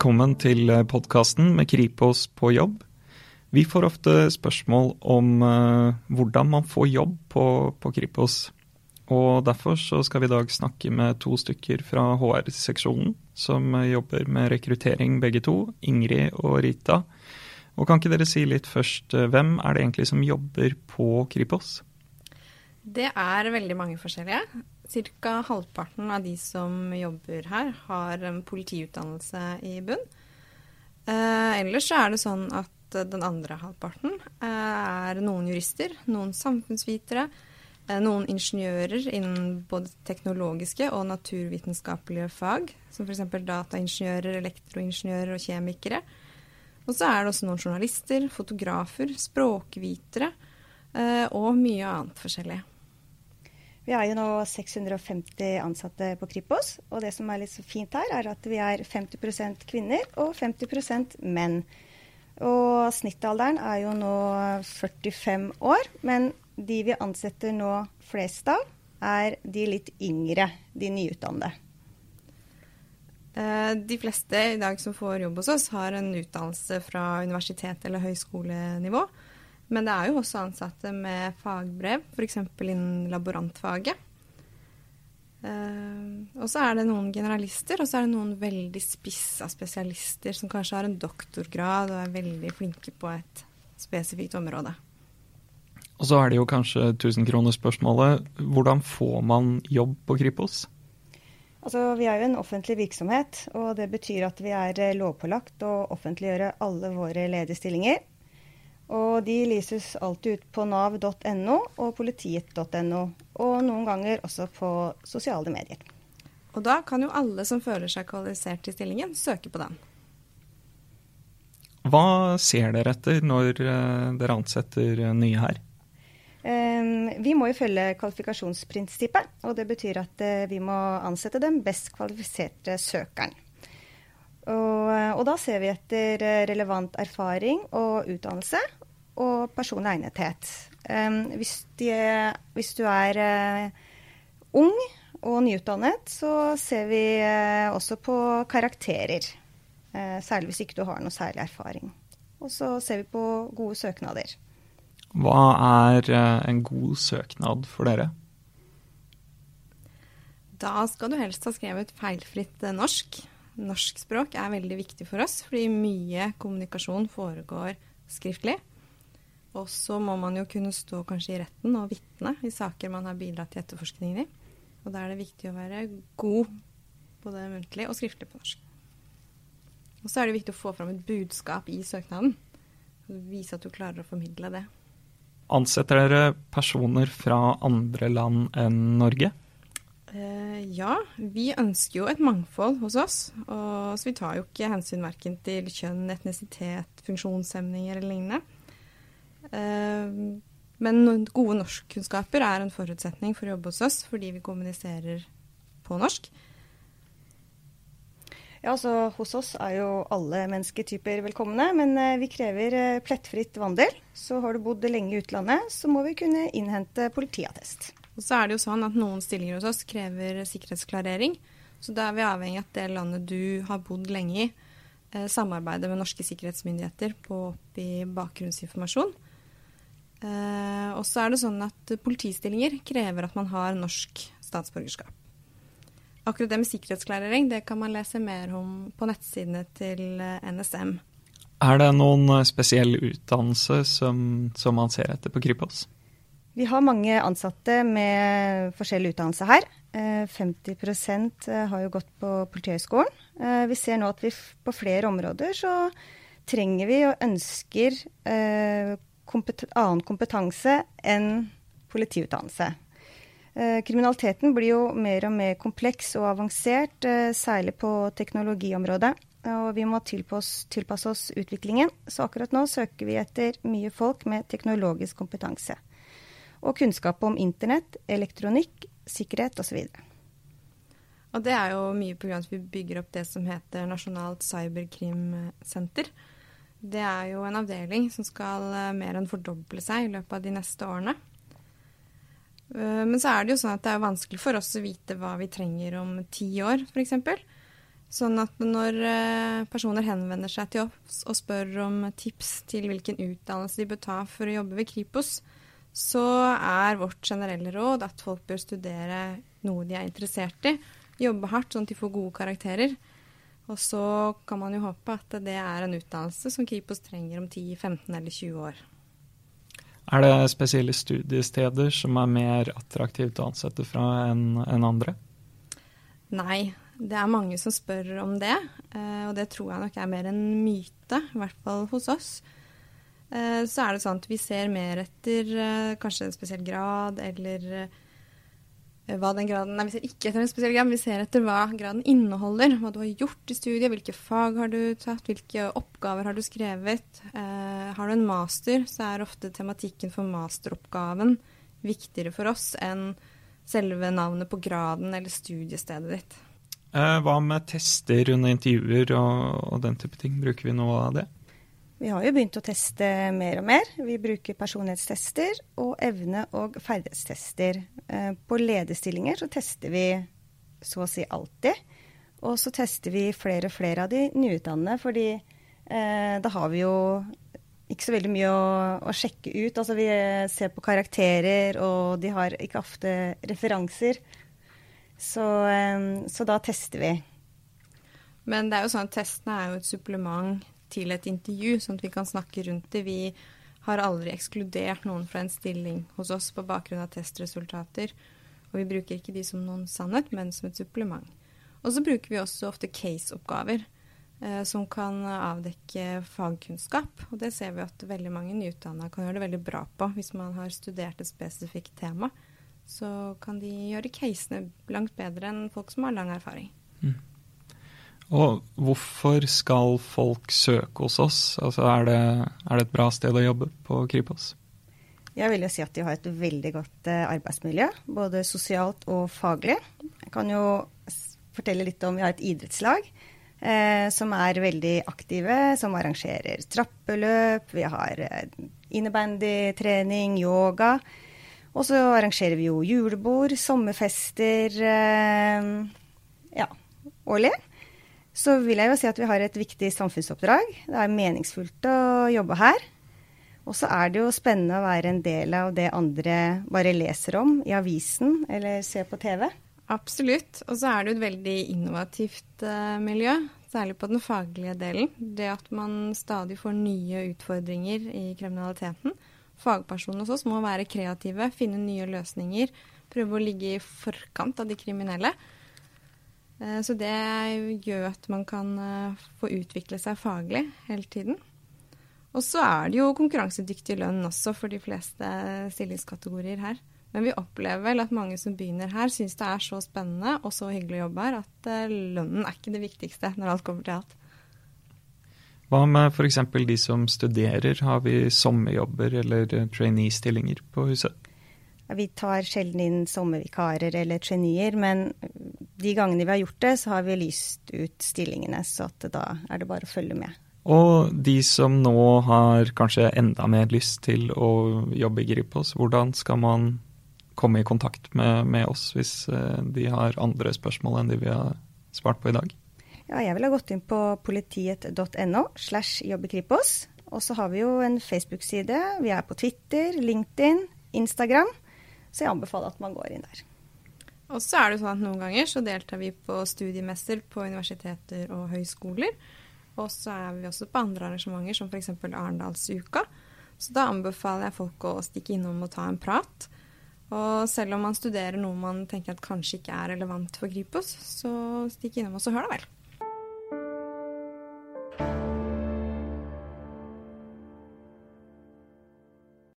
Velkommen til podkasten med Kripos på jobb. Vi får ofte spørsmål om uh, hvordan man får jobb på, på, Kripos. Og Derfor skal vi i dag snakke med to stykker fra HR-seksjonen som jobber med rekruttering begge to, Ingrid og Rita. Og Kan ikke dere si litt først, hvem er det egentlig som jobber på Kripos? Det er veldig mange forskjellige. Ca. halvparten av de som jobber her, har en politiutdannelse i bunn. Eh, ellers er det sånn at den andre halvparten eh, er noen jurister, noen samfunnsvitere, eh, noen ingeniører innen både teknologiske og naturvitenskapelige fag, som f.eks. dataingeniører, elektroingeniører og kjemikere. Og så er det også noen journalister, fotografer, språkvitere eh, og mye annet forskjellig. Vi er jo nå 650 ansatte på Kripos, og det som er litt så fint her, er at vi er 50% kvinner og 50% menn. Og snittalderen er jo nå 45 år, men de vi ansetter nå flest av, er de litt yngre, de nyutdannede. Eh, de fleste i dag som får jobb hos oss, har en utdannelse fra universitet eller høyskolenivå. Men det er jo også ansatte med fagbrev, f.eks. innen laborantfaget. Uh, og så er det noen generalister, og så er det noen veldig spissa spesialister som kanskje har en doktorgrad og er veldig flinke på et spesifikt område. Og så er det jo kanskje tusenkronerspørsmålet. Hvordan får man jobb på Kripos? Altså, Vi er jo en offentlig virksomhet, og det betyr at vi er lovpålagt å offentliggjøre alle våre ledige stillinger. Og de lyses alltid ut på nav.no og politiet.no, og noen ganger også på sosiale medier. Og da kan jo alle som føler seg kvalifisert til stillingen, søke på den. Hva ser dere etter når eh, dere ansetter nye her? Vi må jo følge kvalifikasjonsprinsippet, og det betyr at uh, vi må ansette den best kvalifiserte søkeren. Og, og, da ser vi etter relevant erfaring og utdannelse, og personlig egnethet. Um, hvis, de, hvis, du er uh, ung og nyutdannet, så ser vi uh, også på karakterer. Uh, særlig hvis ikke du har noe særlig erfaring. Og så ser vi på gode søknader. Hva er en god søknad for dere? Da skal du helst ha skrevet feilfritt norsk. Norsk språk er veldig viktig for oss, fordi mye kommunikasjon foregår skriftlig. Og så må man jo kunne stå kanskje i retten og vitne i saker man har bidratt til etterforskningen i. Og da er det viktig å være god både muntlig og skriftlig på norsk. Og så er det viktig å få fram et budskap i søknaden. Vise at du klarer å formidle det. Ansetter dere personer fra andre land enn Norge? Eh, ja, vi ønsker jo et mangfold hos oss. Og, så vi tar jo ikke hensyn verken til kjønn, etnisitet, funksjonshemninger eller lignende. Eh, men gode norskkunnskaper er en forutsetning for å jobbe hos oss, fordi vi kommuniserer på norsk. Ja, altså Hos oss er jo alle mennesketyper velkomne, men eh, vi krever eh, plettfritt vandel. Så har du bodd lenge i utlandet, så må vi kunne innhente politiattest. Og så er det jo sånn at Noen stillinger hos oss krever sikkerhetsklarering. Så da er vi avhengig av at det landet du har bodd lenge i, samarbeider med norske sikkerhetsmyndigheter på å oppgi bakgrunnsinformasjon. Eh, og så er det sånn at politistillinger krever at man har norsk statsborgerskap. Akkurat det med sikkerhetsklarering det kan man lese mer om på nettsidene til eh, NSM. Er det noen eh, spesiell utdannelse som, som man ser etter på Kripos? Vi har mange ansatte med forskjellig utdannelse her. 50% har jo gått på Politihøgskolen. Vi ser nå at vi på flere områder så trenger vi og ønsker kompet annen kompetanse enn politiutdannelse. Eh, kriminaliteten blir jo mer og mer kompleks og avansert, eh, særlig på teknologiområdet. Og vi må tilpasse oss utviklingen, så akkurat nå søker vi etter mye folk med teknologisk kompetanse. Og kunnskap om internett, elektronikk, sikkerhet osv. Og det er jo mye pga. at vi bygger opp det som heter Nasjonalt cyberkrimsenter. Det er jo en avdeling som skal eh, mer enn fordoble seg i løpet av de neste årene. Eh, men så er det jo sånn at det er vanskelig for oss å vite hva vi trenger om ti år, f.eks. Sånn at når eh, personer henvender seg til oss og spør om tips til hvilken utdannelse de bør ta for å jobbe ved Kripos, så er vårt generelle råd at folk bør studere noe de er interessert i. Jobbe hardt sånn at de får gode karakterer. Og så kan man jo håpe at det er en utdannelse som Kripos trenger om 10, 15 eller 20 år. Er det spesielle studiesteder som er mer attraktivt å ansette fra enn en andre? Nei, det er mange som spør om det. Eh, og det tror jeg nok er mer en myte, i hvert fall hos oss. Eh, så er det sånn at vi ser mer etter eh, kanskje en spesiell grad eller hva den graden Nei, vi ser ikke etter en spesiell grad, men vi ser etter hva graden inneholder. Hva du har gjort i studiet, hvilke fag har du tatt, hvilke oppgaver har du skrevet. Eh, har du en master, så er ofte tematikken for masteroppgaven viktigere for oss enn selve navnet på graden eller studiestedet ditt. Eh, hva med tester under intervjuer og, og den type ting? Bruker vi noe av det? Vi har jo begynt å teste mer og mer. Vi bruker personlighetstester og evne- og ferdighetstester. Eh, på lederstillinger så tester vi så å si alltid. Og så tester vi flere og flere av de nyutdannede, fordi eh, da har vi jo ikke så veldig mye å, å, sjekke ut. Altså vi ser på karakterer, og de har ikke ofte referanser. Så, eh, så da tester vi. Men det er jo sånn at testene er jo et supplement til et intervju, sånn at vi kan snakke rundt det. Vi har aldri ekskludert noen fra en stilling hos oss på bakgrunn av testresultater. Og vi bruker ikke de som noen sannhet, men som et supplement. Og så bruker vi også ofte case-oppgaver eh, som kan avdekke fagkunnskap. Og det ser vi at veldig mange nyutdanna kan gjøre det veldig bra på. Hvis man har studert et spesifikt tema, så kan de gjøre casene langt bedre enn folk som har lang erfaring. Mm. Og hvorfor skal folk søke hos oss? Altså er, det, er det et bra sted å jobbe på Kripos? Jeg vil jo si at de har et veldig godt eh, arbeidsmiljø, både sosialt og faglig. Jeg kan jo fortelle litt om Vi har et idrettslag eh, som er veldig aktive, som arrangerer trappeløp. Vi har eh, innebandytrening, yoga. Og så arrangerer vi jo julebord, sommerfester eh, ja, årlig så vil jeg jo si at vi har et viktig samfunnsoppdrag. Det er meningsfullt å jobbe her. Og så er det jo spennende å være en del av det andre bare leser om i avisen eller ser på TV. Absolutt. Og så er det jo et veldig innovativt uh, miljø, særlig på den faglige delen. Det at man stadig får nye utfordringer i kriminaliteten. Fagpersonene hos oss må være kreative, finne nye løsninger, prøve å ligge i forkant av de kriminelle. Eh, så det gjør at man kan eh, få utvikle seg faglig hele tiden. Og så er det jo konkurransedyktig lønn også for de fleste stillingskategorier her. Men vi opplever vel at mange som begynner her, syns det er så spennende og så hyggelig å jobbe her at eh, lønnen er ikke det viktigste når alt kommer til alt. Hva med f.eks. de som studerer, har vi sommerjobber eller trainee-stillinger på huset? Vi tar sjelden inn sommervikarer eller traineer, men de gangene vi har gjort det, så har vi lyst ut stillingene. Så da er det bare å følge med. Og de som nå har kanskje enda mer lyst til å jobbe i Gripos, hvordan skal man komme i kontakt med, med, oss hvis eh, de har andre spørsmål enn de vi har svart på i dag? Ja, jeg ville gått inn på politiet.no slash jobbekripos. Og så har vi jo en Facebook-side. Vi er på Twitter, LinkedIn, Instagram. Så jeg anbefaler at man går inn der. Og så er det sånn at noen ganger så deltar vi på studiemesser på universiteter og høyskoler. Og så er vi også på andre arrangementer, som f.eks. Arendalsuka. Så da anbefaler jeg folk å stikke innom og ta en prat. Og selv om man studerer noe man tenker at kanskje ikke er relevant for Kripos, så stikk innom og så hør da vel.